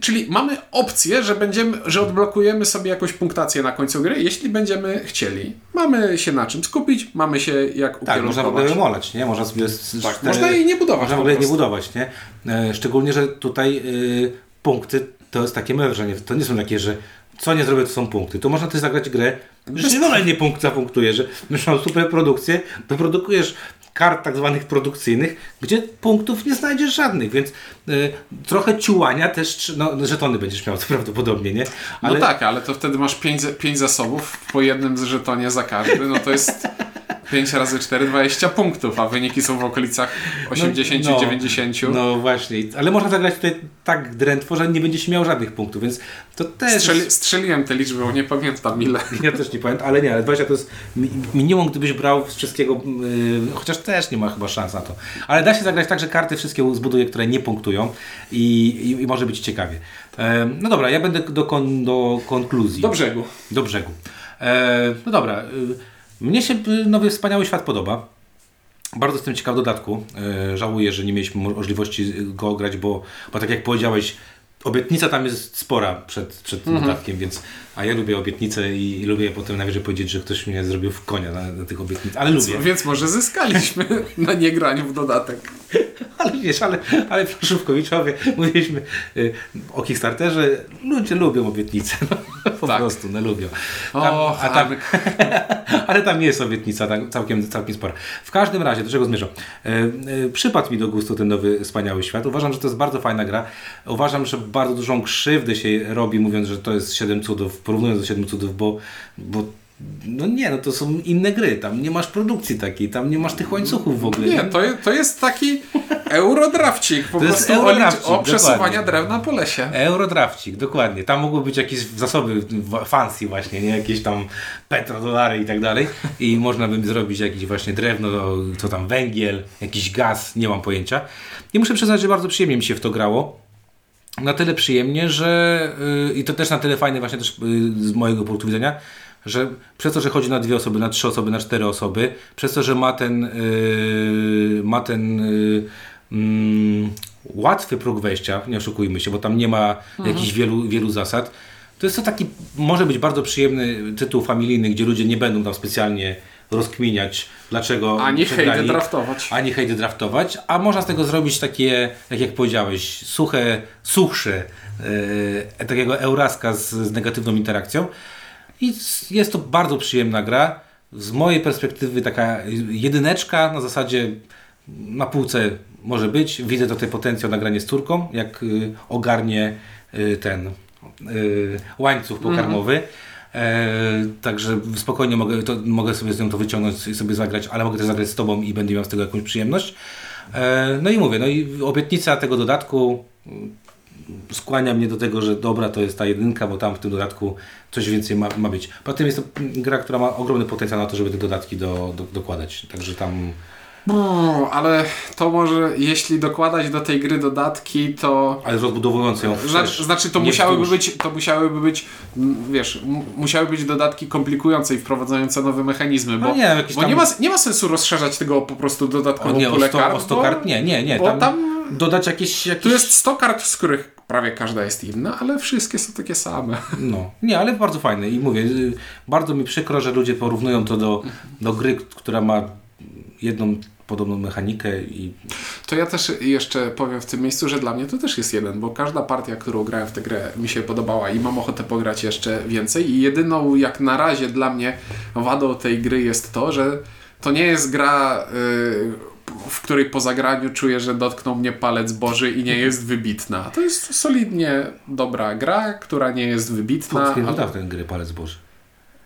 Czyli mamy opcję, że będziemy, że odblokujemy sobie jakąś punktację na końcu gry, jeśli będziemy chcieli. Mamy się na czym skupić, mamy się jak Tak, można w ogóle ukierunkować. remolać, nie? Można sobie... Tak, cztery- można jej nie budować Można w ogóle nie budować, nie? E, szczególnie, że tutaj y, punkty to jest takie małe wrażenie. To nie są takie, że co nie zrobię, to są punkty. To można też zagrać grę, że się w ogóle nie punkt zapunktuje, że mam super produkcję, to produkujesz kart tak zwanych produkcyjnych, gdzie punktów nie znajdziesz żadnych, więc y, trochę ciułania też, tr- no żetony będziesz miał prawdopodobnie, nie? No tak, ale to wtedy masz 5 pięć zasobów po jednym żetonie za każdy, no to jest 5 razy 4, 20 punktów, a wyniki są w okolicach 80, no, 90. No właśnie, ale można zagrać tutaj tak drętwo, że nie będziesz miał żadnych punktów, więc to też... Strzeli, strzeliłem te liczby, bo nie pamiętam ile. Ja też nie pamiętam, ale nie, ale 20 to jest mi- minimum, gdybyś brał z wszystkiego, yy, chociaż też nie ma chyba szans na to. Ale da się zagrać tak, że karty wszystkie zbuduje, które nie punktują i, i, i może być ciekawie. No dobra, ja będę do, kon, do konkluzji. Do brzegu. Do brzegu. E, no dobra, y, mnie się y, nowy Wspaniały Świat podoba. Bardzo jestem ciekaw dodatku. E, żałuję, że nie mieliśmy możliwości go grać, bo, bo tak jak powiedziałeś, obietnica tam jest spora przed, przed Mhm. dodatkiem, więc a ja lubię obietnice i, i lubię potem najwyżej powiedzieć, że ktoś mnie zrobił w konia na, na tych obietnic, ale lubię. Więc może zyskaliśmy na niegraniu w dodatek. Ale wiesz, ale, ale Proszówkowiczowie, mówiliśmy y, o Kickstarterze, ludzie lubią obietnice, no, po Tak. prostu, no lubią. O, a tam, ale tam jest obietnica tak, całkiem, całkiem spora. W każdym razie, do czego zmierzam? E, e, przypadł mi do gustu ten nowy Wspaniały Świat. Uważam, że to jest bardzo fajna gra. Uważam, że bardzo dużą krzywdę się robi, mówiąc, że to jest 7 cudów, porównując do 7 cudów, bo, bo no nie, no to są inne gry, tam nie masz produkcji takiej, tam nie masz tych łańcuchów w ogóle. Nie, to, to jest taki eurodrafcik po To jest prostu o, eurodrafcik, o przesuwania drewna po lesie. Eurodrafcik, dokładnie. Tam mogły być jakieś zasoby fancy właśnie, nie? Jakieś tam petrodolary i tak dalej. I można by zrobić jakieś właśnie drewno, co tam węgiel, jakiś gaz, nie mam pojęcia. I muszę przyznać, że bardzo przyjemnie mi się w to grało. Na tyle przyjemnie, że yy, i to też na tyle fajne właśnie też yy, z mojego punktu widzenia, że przez to, że chodzi na dwie osoby, na trzy osoby, na cztery osoby, przez to, że ma ten yy, ma ten yy, mm, łatwy próg wejścia, nie oszukujmy się, bo tam nie ma jakichś wielu, wielu zasad. To jest to taki, może być bardzo przyjemny tytuł familijny, gdzie ludzie nie będą tam specjalnie rozkminiać, dlaczego Ani hejdy draftować. Ani hejdy draftować, a można z tego zrobić takie, tak jak powiedziałeś, suche, suchsze, e, takiego Euraska z, z negatywną interakcją. I jest to bardzo przyjemna gra. Z mojej perspektywy taka jedyneczka na zasadzie na półce może być. Widzę tutaj potencjał nagranie z córką, jak y, ogarnie y, ten y, łańcuch pokarmowy. E, także spokojnie mogę, to, mogę sobie z nią to wyciągnąć i sobie zagrać, ale mogę też zagrać z Tobą i będę miał z tego jakąś przyjemność. E, no i mówię, no i obietnica tego dodatku mm, skłania mnie do tego, że dobra, to jest ta jedynka, bo tam w tym dodatku coś więcej ma, ma być. Poza tym jest to gra, która ma ogromny potencjał na to, żeby te dodatki do, do, dokładać. Także tam No, ale to może, jeśli dokładać do tej gry dodatki, to ale rozbudowując ją Znaczy, znaczy to musiałyby wzdłuż. być, to musiałyby być, wiesz, musiały być dodatki komplikujące i wprowadzające nowe mechanizmy, bo, No nie, bo tam- nie, ma, nie ma sensu rozszerzać tego o po prostu O, dodatkową nie, o pulę 100, kart, o 100 bo kart? Nie, nie, nie. Tam, tam- dodać jakieś, jakieś... Tu jest 100 kart, z których prawie każda jest inna, ale wszystkie są takie same. No, nie, ale bardzo fajne. I mówię, y, bardzo mi przykro, że ludzie porównują to do, do gry, która ma jedną podobną mechanikę i To ja też jeszcze powiem w tym miejscu, że dla mnie to też jest jeden, bo każda partia, którą grałem w tę grę mi się podobała i mam ochotę pograć jeszcze więcej. I jedyną jak na razie dla mnie wadą tej gry jest to, że to nie jest gra, y, w której po zagraniu czuję, że dotknął mnie palec Boży i nie jest wybitna. To jest solidnie dobra gra, która nie jest wybitna. Fox nie ale- dodał ten gry palec Boży.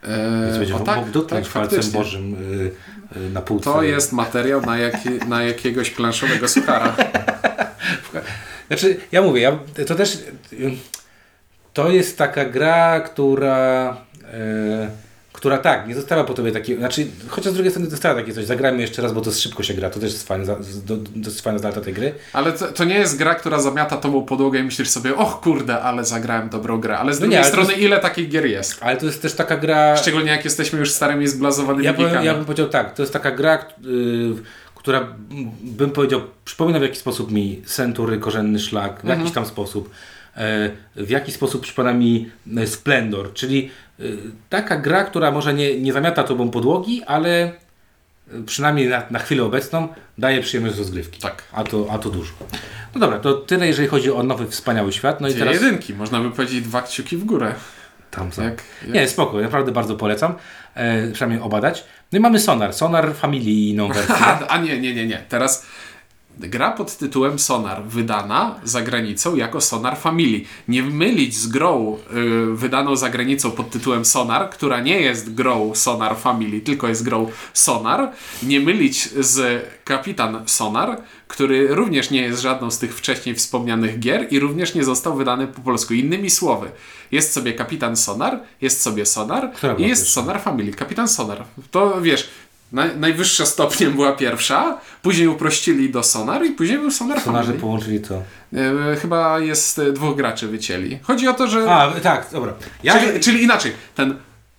E, Więc o mógł tak, dotknąć tak, palcem faktycznie. Bożym y, y, na półce. To jest materiał na, jaki, na jakiegoś planszowego suchara. Znaczy, ja mówię, ja, to też to jest taka gra, która e, która tak, nie została po tobie takiej, znaczy, chociaż z drugiej strony została takie coś, zagrajmy jeszcze raz, bo to szybko się gra, to też jest fajne, dosyć fajna zaleta tej gry. Ale to, to nie jest gra, która zamiata tobą podłogę i myślisz sobie, och kurde, ale zagrałem dobrą grę. Ale z No drugiej nie, ale to strony, ile takich gier jest? Ale to jest też taka gra... Szczególnie jak jesteśmy już starymi, zblazowanymi Ja, geekami. ja bym powiedział tak, to jest taka gra, k- y, która bym powiedział, przypomina w jakiś sposób mi Century, Korzenny Szlak, w Mhm. jakiś tam sposób. E, W jaki sposób przypomina mi e, Splendor, czyli y, taka gra, która może nie, nie zamiata tobą podłogi, ale przynajmniej na, na chwilę obecną daje przyjemność z rozgrywki. Tak. A to, a to dużo. No dobra, to tyle jeżeli chodzi o nowy, wspaniały świat. No i teraz... jedynki, można by powiedzieć dwa kciuki w górę. Tam są. Jak, jak... Nie, spoko, naprawdę bardzo polecam. E, przynajmniej obadać. No i mamy Sonar, Sonar Familijną wersję. A nie, nie, nie, nie. Teraz gra pod tytułem Sonar, wydana za granicą jako Sonar Family. Nie mylić z grą y, wydaną za granicą pod tytułem Sonar, która nie jest grą Sonar Family, tylko jest grą Sonar. Nie mylić z Kapitan Sonar, który również nie jest żadną z tych wcześniej wspomnianych gier i również nie został wydany po polsku. Innymi słowy, jest sobie Kapitan Sonar, jest sobie Sonar i jest? Sonar Family. Kapitan Sonar. To wiesz, naj, najwyższa stopniem była pierwsza, później uprościli do Sonar i później był Sonar Sonarze Family. połączyli to. E, chyba jest e, dwóch graczy wycięli. Chodzi o to, że... A, tak, dobra. Ja, Czyli, czyli inaczej, ten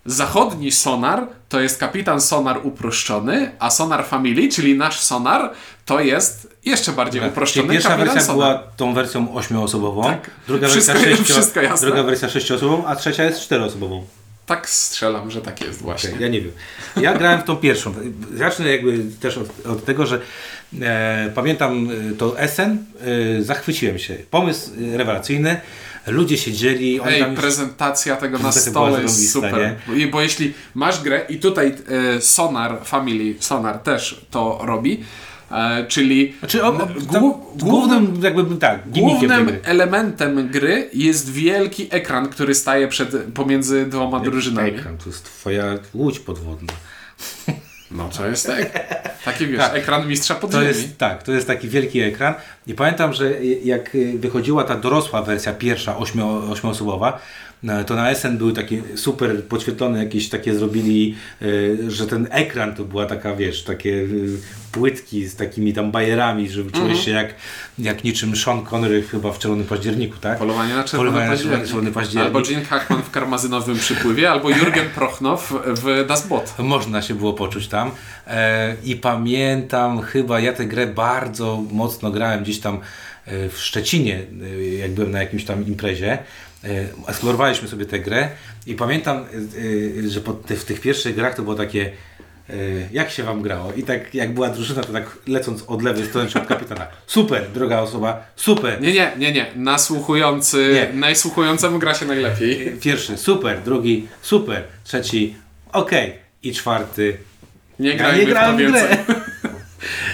zachodni Sonar to jest Kapitan Sonar uproszczony, a Sonar Family, czyli nasz Sonar, to jest jeszcze bardziej Czyli uproszczony pierwsza Kapitan wersja Sonar. była tą wersją ośmioosobową, Tak. druga, Wszystko- wersja sześcio, druga wersja sześcioosobową, a trzecia jest czteroosobową. Tak strzelam, że tak jest właśnie. Ja nie wiem. Ja grałem w tą pierwszą. Zacznę jakby też od, od tego, że e, pamiętam e, to Essen, e, zachwyciłem się. Pomysł e, rewelacyjny, ludzie siedzieli, oni Ej, prezentacja tego na stole jest super. Bo, bo jeśli masz grę i tutaj e, Sonar Family, Sonar też to robi, e, czyli Znaczy, o, Głu- głównym- głównym jakby tak, głównym gry. elementem gry jest wielki ekran, który staje przed, pomiędzy dwoma drużynami. Ekran, to jest twoja łódź podwodna. No to jest tak. Taki wiesz, Tak. ekran mistrza To podziemi. jest, tak, to jest taki wielki ekran. I pamiętam, że jak y, wychodziła ta dorosła wersja, pierwsza, ośmio, ośmioosobowa, to na SN były takie super podświetlone, jakieś takie zrobili, y, że ten ekran to była taka, wiesz, takie y, płytki z takimi tam bajerami, że czułeś Mhm. się jak, jak niczym Sean Connery chyba w Czerwonym Październiku, tak? Polowanie na czerwony Polowanie na październik. czerwony październik. Albo Gene Hackman w karmazynowym przypływie, albo Jurgen Prochnow w Das Boot. Można się było poczuć tam. E, I pamiętam chyba, ja tę grę bardzo mocno grałem gdzieś tam e, w Szczecinie, e, jak byłem na jakimś tam imprezie. E, eksplorowaliśmy sobie tę grę i pamiętam, e, e, że w tych pierwszych grach to było takie jak się wam grało? I tak jak była drużyna, to tak lecąc od lewej strony od kapitana. Super, druga osoba, super. Nie, nie, nie, nie. Nasłuchujący, Nie. najsłuchującemu gra się najlepiej. Pierwszy, super, drugi, super, trzeci, okej. I czwarty, Nie ja nie grałem w grę.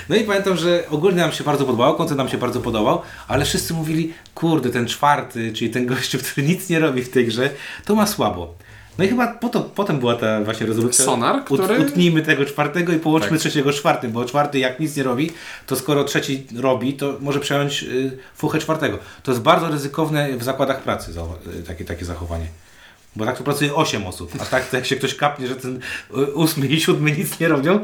No i pamiętam, że ogólnie nam się bardzo podobało, koncert nam się bardzo podobał, ale wszyscy mówili, kurde, ten czwarty, czyli ten gościu, który nic nie robi w tej grze, to ma słabo. No i chyba po to, potem była ta właśnie rezolucja. Sonar, Ut, który- Utnijmy tego czwartego i połączmy Tak. trzeciego z czwartym, bo czwarty jak nic nie robi, to skoro trzeci robi, to może przejąć y, fuchę czwartego. To jest bardzo ryzykowne w zakładach pracy za, y, takie, takie zachowanie. Bo tak tu pracuje 8 osób, a tak to jak się ktoś kapnie, że ten y, ósmy i siódmy nic nie robią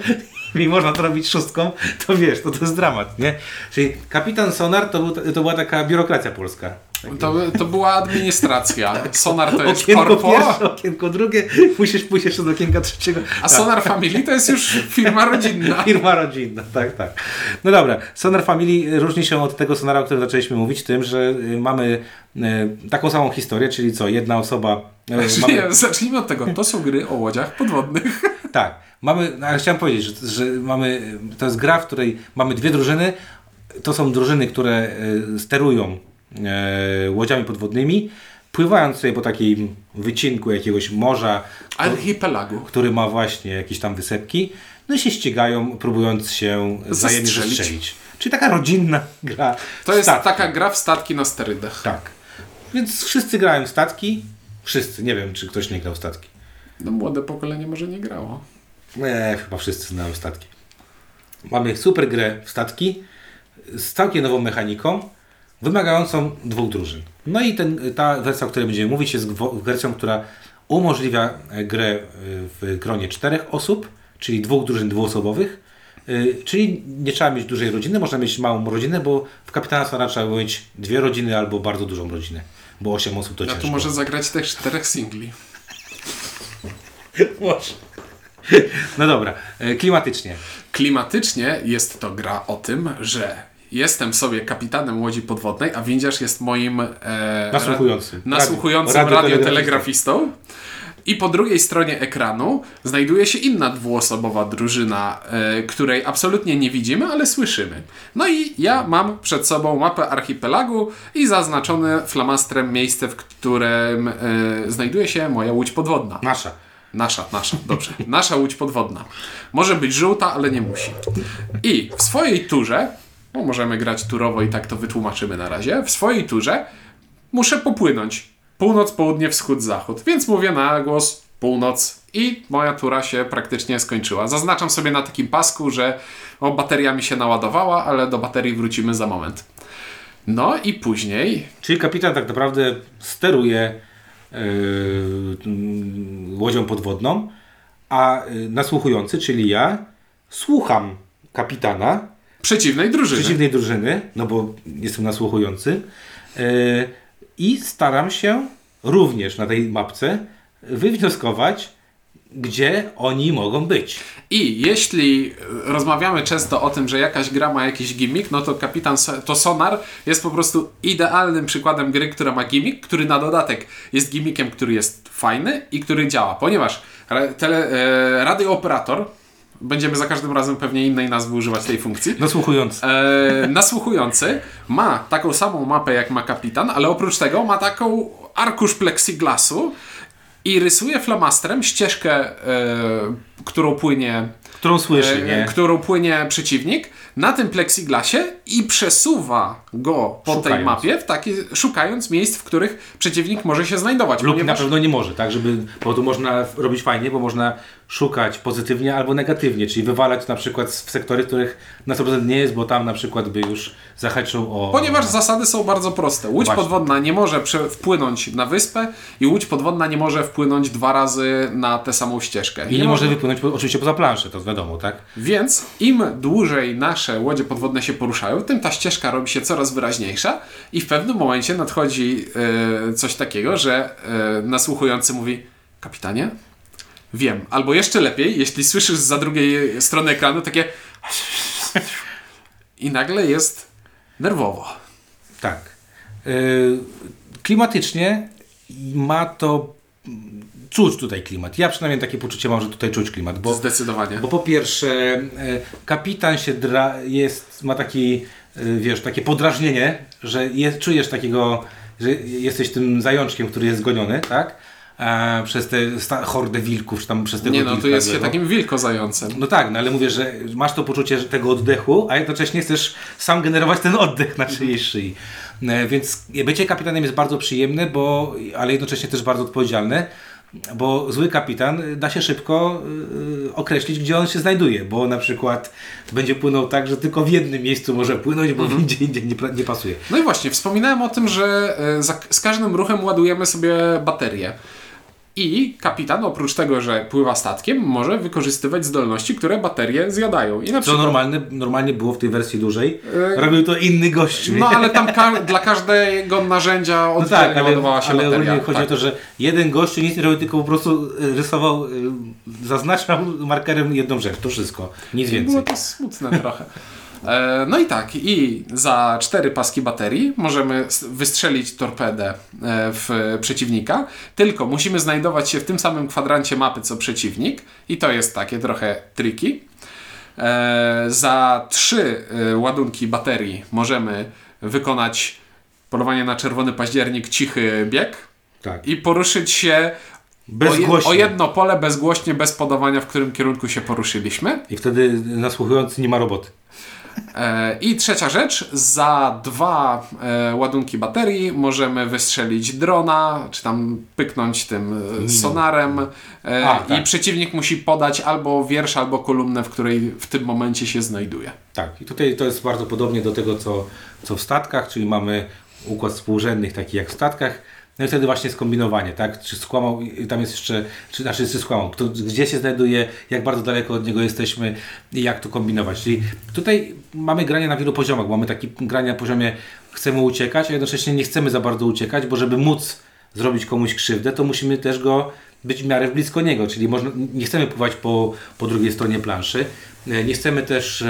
i można to robić szóstką, to wiesz, to to jest dramat, nie? Czyli kapitan Sonar to, był, to była taka biurokracja polska. To, to była administracja. Sonar to jest Okienko korpo, pierwsze, okienko drugie, musisz pójść jeszcze do okienka trzeciego. a Sonar Family to jest już firma rodzinna. Firma rodzinna, tak, tak. No dobra, Sonar Family różni się od tego Sonara, o którym zaczęliśmy mówić, tym, że y, mamy y, taką samą historię, czyli co, jedna osoba... y, mamy, Nie, zacznijmy od tego. To są gry o łodziach podwodnych. tak, mamy, no, ale chciałem powiedzieć, że, że mamy, to jest gra, w której mamy dwie drużyny, to są drużyny, które y, sterują y, łodziami podwodnymi, pływając sobie po takim wycinku jakiegoś morza, Archipelagu. który ma właśnie jakieś tam wysepki, no i się ścigają, próbując się wzajemnie Zastrzelić. zestrzelić. Czyli taka rodzinna gra. To jest statki. taka gra w statki na sterydach. Tak. Więc wszyscy grają w statki. Wszyscy, nie wiem, czy ktoś nie grał w statki. No młode pokolenie może nie grało. Nie, chyba wszyscy znają statki. Mamy super grę w statki z całkiem nową mechaniką, wymagającą dwóch drużyn. No i ten, ta wersja, o której będziemy mówić, jest wersją, która umożliwia e, grę e, w gronie czterech osób, czyli dwóch drużyn dwuosobowych. Y, Czyli nie trzeba mieć dużej rodziny, można mieć małą rodzinę, bo w Kapitana Sonara trzeba mieć dwie rodziny albo bardzo dużą rodzinę, bo osiem osób to ciężko. tu może zagrać też czterech singli. Może. No dobra, e, klimatycznie. Klimatycznie jest to gra o tym, że jestem sobie kapitanem łodzi podwodnej, a windziarz jest moim e, Nasłuchującym. ra- nasłuchującym Radio- radiotelegrafistą. I po drugiej stronie ekranu znajduje się inna dwuosobowa drużyna, e, której absolutnie nie widzimy, ale słyszymy. No i ja mam przed sobą mapę archipelagu i zaznaczone flamastrem miejsce, w którym e, znajduje się moja łódź podwodna. Nasza. Nasza, nasza, dobrze. Nasza łódź podwodna. Może być żółta, ale nie musi. I w swojej turze, no możemy grać turowo i tak to wytłumaczymy na razie, w swojej turze muszę popłynąć. Północ, południe, wschód, zachód. Więc mówię na głos północ i moja tura się praktycznie skończyła. Zaznaczam sobie na takim pasku, że o, bateria mi się naładowała, ale do baterii wrócimy za moment. No i później Czyli kapitan tak naprawdę steruje łodzią podwodną, a yy, nasłuchujący, czyli ja, słucham kapitana przeciwnej drużyny. przeciwnej drużyny, no bo jestem nasłuchujący, yy, i staram się również na tej mapce wywnioskować, gdzie oni mogą być. I jeśli rozmawiamy często o tym, że jakaś gra ma jakiś gimmick, no to Kapitan So- to Sonar jest po prostu idealnym przykładem gry, która ma gimmick, który na dodatek jest gimmickiem, który jest fajny i który działa, ponieważ tele, e, radiooperator będziemy za każdym razem pewnie innej nazwy używać tej funkcji. Nasłuchujący. E, nasłuchujący ma taką samą mapę jak ma kapitan, ale oprócz tego ma taką arkusz plexiglasu i rysuje flamastrem ścieżkę, e, którą płynie Którą słyszy, e, nie? którą płynie przeciwnik na tym plexiglasie i przesuwa go po tej Szukając. mapie, w taki, szukając miejsc, w których przeciwnik może się znajdować. Lub ponieważ- na pewno nie może, tak? Żeby, bo tu można robić fajnie, bo można szukać pozytywnie albo negatywnie, czyli wywalać na przykład w sektory, których na 100% nie jest, bo tam na przykład by już zahaczył o... Ponieważ zasady są bardzo proste. Łódź Właśnie. podwodna nie może wpłynąć na wyspę i łódź podwodna nie może wpłynąć dwa razy na tę samą ścieżkę. I nie może wypłynąć po, oczywiście poza planszę, to wiadomo, tak? Więc im dłużej nasze łodzie podwodne się poruszają, tym ta ścieżka robi się coraz wyraźniejsza i w pewnym momencie nadchodzi e, coś takiego, że e, nasłuchujący mówi kapitanie, wiem. Albo jeszcze lepiej, jeśli słyszysz za drugiej strony ekranu takie i nagle jest nerwowo. Tak. Yy, klimatycznie ma to czuć tutaj klimat. Ja przynajmniej takie poczucie mam, że tutaj czuć klimat, bo, Zdecydowanie. bo po pierwsze e, kapitan się dra, jest, ma taki, e, wiesz, takie podrażnienie, że jest, czujesz takiego, że jesteś tym zajączkiem, który jest goniony, tak? E, przez sta- hordę wilków, czy tam przez tego Nie no, wilka jest się takim wilkozającem. No tak, no ale mówię, że masz to poczucie że tego oddechu, a jednocześnie chcesz sam generować ten oddech na czyjejś szyi. E, Więc bycie kapitanem jest bardzo przyjemne, bo, ale jednocześnie też bardzo odpowiedzialne, bo zły kapitan da się szybko y, określić, gdzie on się znajduje, bo na przykład będzie płynął tak, że tylko w jednym miejscu może płynąć, bo Mhm. gdzie indziej nie, nie pasuje. No i właśnie, wspominałem o tym, że e, za, z każdym ruchem ładujemy sobie baterię. I kapitan, oprócz tego, że pływa statkiem, może wykorzystywać zdolności, które baterie zjadają. I na Co przykład, normalne, normalnie było w tej wersji dłużej. E, Robił to inny gość. No ale tam ka- dla każdego narzędzia No oddzielnie tak, ale, ładowała się ale bateria. chodzi tak. o to, że jeden gościu nic nie robił, tylko po prostu y, rysował, y, zaznaczał markerem jedną rzecz, to wszystko, nic Było więcej. to smutne trochę. E, No i tak, i za cztery paski baterii możemy wystrzelić torpedę e, w przeciwnika, tylko musimy znajdować się w tym samym kwadrancie mapy co przeciwnik i to jest takie trochę tricky. E, Za trzy ładunki baterii możemy wykonać polowanie na czerwony październik, cichy bieg Tak. i poruszyć się Bezgłośnie. o jedno pole bezgłośnie, bez podawania, w którym kierunku się poruszyliśmy. I wtedy nasłuchujący nie ma roboty. E, I trzecia rzecz, za dwa e, ładunki baterii możemy wystrzelić drona, czy tam pyknąć tym e, sonarem A, tak. i przeciwnik musi podać albo wiersz, albo kolumnę, w której w tym momencie się znajduje. Tak, i tutaj to jest bardzo podobnie do tego, co, co w statkach, czyli mamy układ współrzędnych, taki jak w statkach. No i wtedy właśnie skombinowanie, tak? Czy skłamał, tam jest jeszcze, czy, znaczy, czy skłamał, kto, gdzie się znajduje, jak bardzo daleko od niego jesteśmy? I jak to kombinować. Czyli tutaj mamy granie na wielu poziomach, mamy takie granie na poziomie chcemy uciekać, a jednocześnie nie chcemy za bardzo uciekać, bo żeby móc zrobić komuś krzywdę, to musimy też go być w miarę blisko niego, czyli można, nie chcemy pływać po, po drugiej stronie planszy, nie chcemy też, e,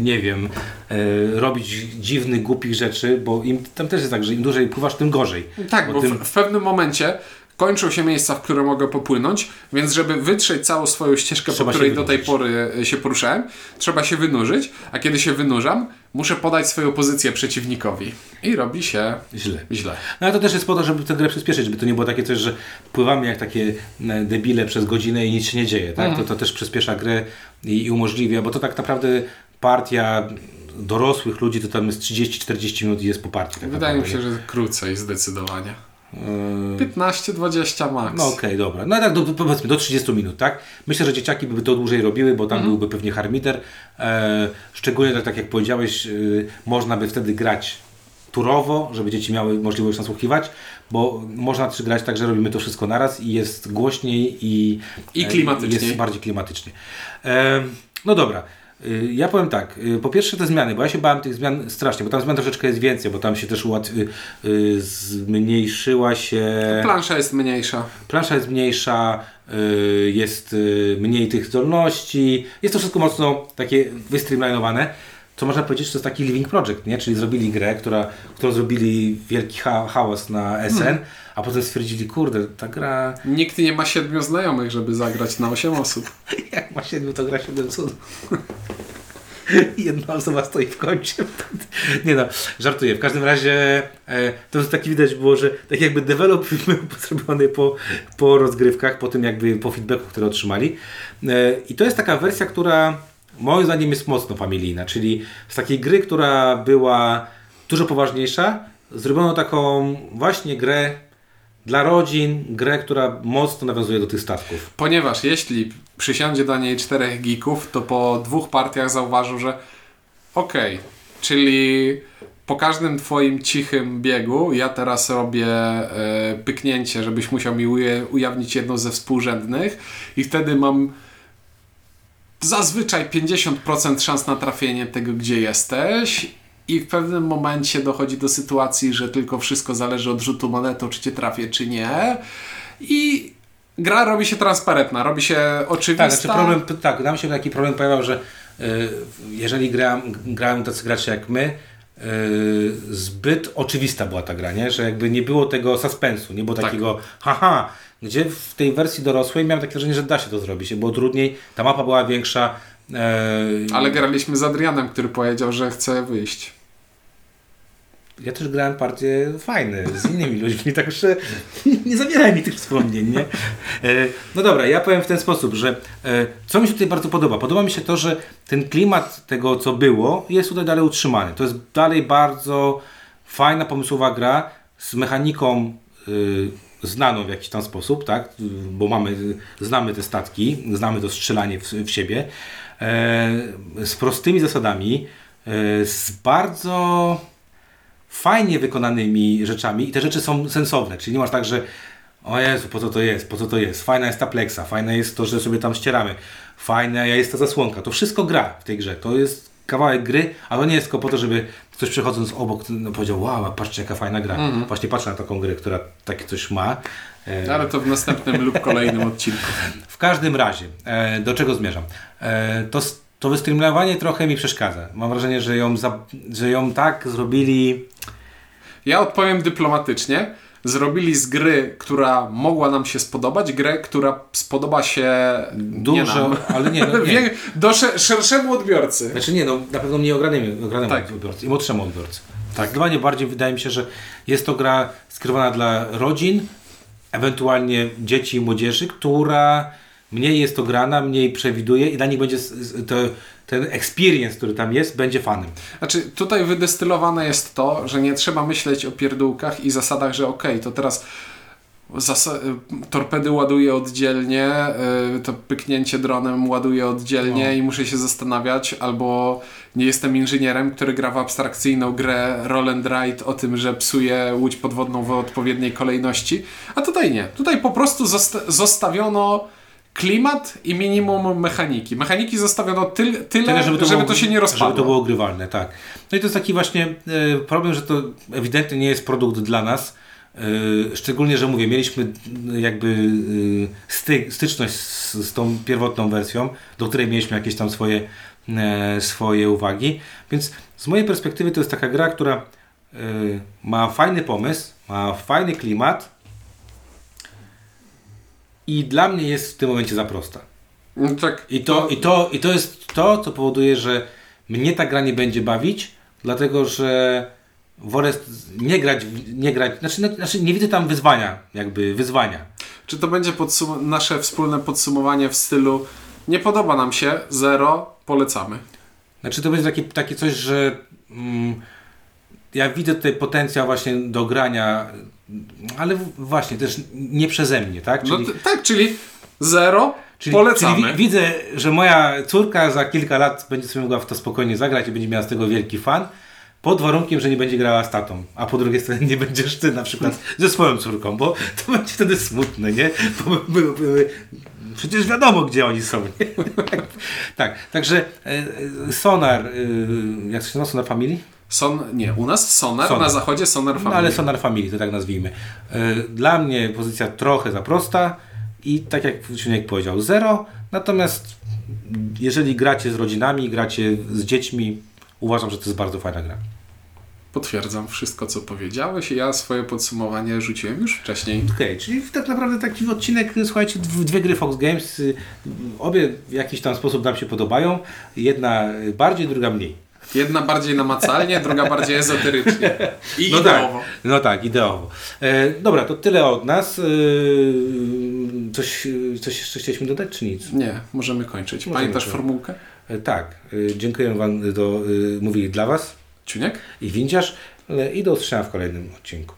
nie wiem, e, robić dziwnych, głupich rzeczy, bo im, tam też jest tak, że im dłużej pływasz, tym gorzej. Tak, bo tym, w, w pewnym momencie kończą się miejsca, w które mogę popłynąć, więc żeby wytrzeć całą swoją ścieżkę, Trzeba po której do tej pory e, się poruszałem, trzeba się wynurzyć, a kiedy się wynurzam, muszę podać swoją pozycję przeciwnikowi. I robi się źle. źle. No ale to też jest po to, żeby tę grę przyspieszyć, żeby to nie było takie coś, że pływamy jak takie e, debile przez godzinę i nic się nie dzieje, tak? To, to też przyspiesza grę i, i umożliwia, bo to tak naprawdę partia dorosłych ludzi to tam jest 30-40 minut i jest po partii. Tak Wydaje mi się, że krócej zdecydowanie. Nie? E, 15-20 max. No okej, dobra. No tak, do, powiedzmy do 30 minut, tak? Myślę, że dzieciaki by to dłużej robiły, bo tam Mhm. byłby pewnie harmiter. E, szczególnie tak, tak jak powiedziałeś, e, można by wtedy grać turowo, żeby dzieci miały możliwość nasłuchiwać, bo można też grać tak, że robimy to wszystko naraz i jest głośniej i, I e, klimatycznie. Jest bardziej klimatycznie. E, no dobra. Y, Ja powiem tak, y, po pierwsze te zmiany, bo ja się bałem tych zmian strasznie, bo tam zmian troszeczkę jest więcej, bo tam się też ułat... y, zmniejszyła się... Plansza jest mniejsza. Plansza jest mniejsza, jest mniej tych zdolności, jest to wszystko mocno takie wystreamlinowane, co można powiedzieć, że to jest taki living project, nie? Czyli zrobili grę, która, którą zrobili wielki ha hałas na SN, a potem stwierdzili, kurde, ta gra, Nikt nie ma siedmiu znajomych, żeby zagrać na 8 osób. jak ma siedmiu, to gra siedem cudów. Jedna osoba stoi w kącie. Nie no, żartuję. W każdym razie e, to taki widać było, że tak jakby develop był zrobiony po, po rozgrywkach, po tym jakby po feedbacku, które otrzymali. E, I to jest taka wersja, która moim zdaniem jest mocno familijna, czyli z takiej gry, która była dużo poważniejsza, zrobiono taką właśnie grę dla rodzin, grę, która mocno nawiązuje do tych statków. Ponieważ jeśli przysiądzie do niej czterech geeków, to po dwóch partiach zauważył, że okej, czyli po każdym twoim cichym biegu ja teraz robię e, pyknięcie, żebyś musiał mi uje, ujawnić jedną ze współrzędnych i wtedy mam zazwyczaj 50% szans na trafienie tego, gdzie jesteś i w pewnym momencie dochodzi do sytuacji, że tylko wszystko zależy od rzutu monetą, czy cię trafię, czy nie i gra robi się transparentna, robi się oczywista. Tak, znaczy problem, tak, nam się taki problem pojawiał, że y, jeżeli gram, grają tacy gracze jak my, zbyt oczywista była ta gra, nie? że jakby nie było tego suspensu, nie było Tak. takiego haha, gdzie w tej wersji dorosłej miałem takie wrażenie, że da się to zrobić, było trudniej, ta mapa była większa. E, Ale graliśmy z Adrianem, który powiedział, że chce wyjść. Ja też grałem partie fajne z innymi ludźmi, także nie zabieraj mi tych wspomnień, nie? E, No dobra, ja powiem w ten sposób, że e, co mi się tutaj bardzo podoba? Podoba mi się to, że ten klimat tego, co było, jest tutaj dalej utrzymany. To jest dalej bardzo fajna, pomysłowa gra z mechaniką znaną w jakiś tam sposób, tak? Bo mamy, znamy te statki, znamy to strzelanie w, w siebie, z prostymi zasadami, e, z bardzo fajnie wykonanymi rzeczami i te rzeczy są sensowne, czyli nie masz tak, że o Jezu, po co to jest, po co to jest, fajna jest ta pleksa, fajne jest to, że sobie tam ścieramy, fajna jest ta zasłonka, to wszystko gra w tej grze, to jest kawałek gry, a to nie jest tylko po to, żeby ktoś przechodząc obok no, powiedział, wow, patrzcie jaka fajna gra. Właśnie patrzę na taką grę, która takie coś ma. E, Ale to w następnym lub kolejnym odcinku. w każdym razie, e, do czego zmierzam? E, to, to wystreamowanie trochę mi przeszkadza. Mam wrażenie, że ją, za, że ją tak zrobili Ja odpowiem dyplomatycznie. Zrobili z gry, która mogła nam się spodobać, grę, która spodoba się nie dużo, ale nie, no, nie. Do sze- szerszemu odbiorcy. Znaczy nie, no na pewno mniej ogranemu, ogranemu Tak. odbiorcy i młodszemu odbiorcy. Tak. Zdecydowanie bardziej wydaje mi się, że jest to gra skierowana dla rodzin, ewentualnie dzieci i młodzieży, która mniej jest to grana, mniej przewiduje i dla nich będzie to, ten experience, który tam jest, będzie fanem. Znaczy, tutaj wydestylowane jest to, że nie trzeba myśleć o pierdółkach i zasadach, że okej, to teraz zas- torpedy ładuję oddzielnie, y, to pyknięcie dronem ładuję oddzielnie No. i muszę się zastanawiać, albo nie jestem inżynierem, który gra w abstrakcyjną grę roll and ride o tym, że psuje łódź podwodną w odpowiedniej kolejności, a tutaj nie. Tutaj po prostu zosta- zostawiono klimat i minimum mechaniki. Mechaniki zostawiono tyl- tyle, Tyle, żeby, to, było- się nie rozpadło. Żeby to było grywalne, tak. No i to jest taki właśnie e, problem, że to ewidentnie nie jest produkt dla nas. E, szczególnie, że mówię, mieliśmy e, jakby sty, styczność z, z tą pierwotną wersją, do której mieliśmy jakieś tam swoje, swoje uwagi. Więc z mojej perspektywy to jest taka gra, która ma fajny pomysł, ma fajny klimat i dla mnie jest w tym momencie za prosta. No tak, I to, i, to, I to jest to, co powoduje, że mnie ta gra nie będzie bawić, dlatego że wolę nie grać, nie grać, znaczy, znaczy nie widzę tam wyzwania, jakby wyzwania. Czy to będzie podsum- nasze wspólne podsumowanie w stylu nie podoba nam się, zero, polecamy. Znaczy to będzie takie, takie coś, że mm, ja widzę tutaj potencjał właśnie do grania, ale właśnie też nie przeze mnie, tak? No Czyli, t- tak, czyli zero, czyli, polecamy. czyli wi- widzę, że moja córka za kilka lat będzie sobie mogła w to spokojnie zagrać i będzie miała z tego wielki fan. Pod warunkiem, że nie będzie grała z tatą, a po drugiej stronie nie będziesz ty na przykład ze swoją córką, bo to będzie wtedy smutne, nie? Bo, bo, bo, bo, przecież wiadomo, gdzie oni są. Nie? tak, także e, e, Sonar, e, jak to się nazywa, Sonar Family? Son, nie, u nas Sonar, Sonar. na zachodzie Sonar No Family. ale Sonar Family, to tak nazwijmy. E, Dla mnie pozycja trochę za prosta i tak jak Ciuniek powiedział, zero, natomiast jeżeli gracie z rodzinami, gracie z dziećmi, uważam, że to jest bardzo fajna gra. Potwierdzam wszystko, co powiedziałeś. Ja swoje podsumowanie rzuciłem już wcześniej. Okej, czyli tak naprawdę taki odcinek, słuchajcie, dw- dwie gry Fox Games, y, obie w jakiś tam sposób nam się podobają, jedna bardziej, druga mniej. Jedna bardziej namacalnie, druga bardziej ezoterycznie. I No ideowo. tak, no tak, ideowo. E, dobra, to tyle od nas. E, coś, coś jeszcze chcieliśmy dodać, czy nic? Nie, możemy kończyć. Możemy Pamiętasz formułkę? E, tak, e, dziękuję Wam, do, e, mówili dla Was Ciuniek? i Windziarz e, i do usłyszenia w kolejnym odcinku.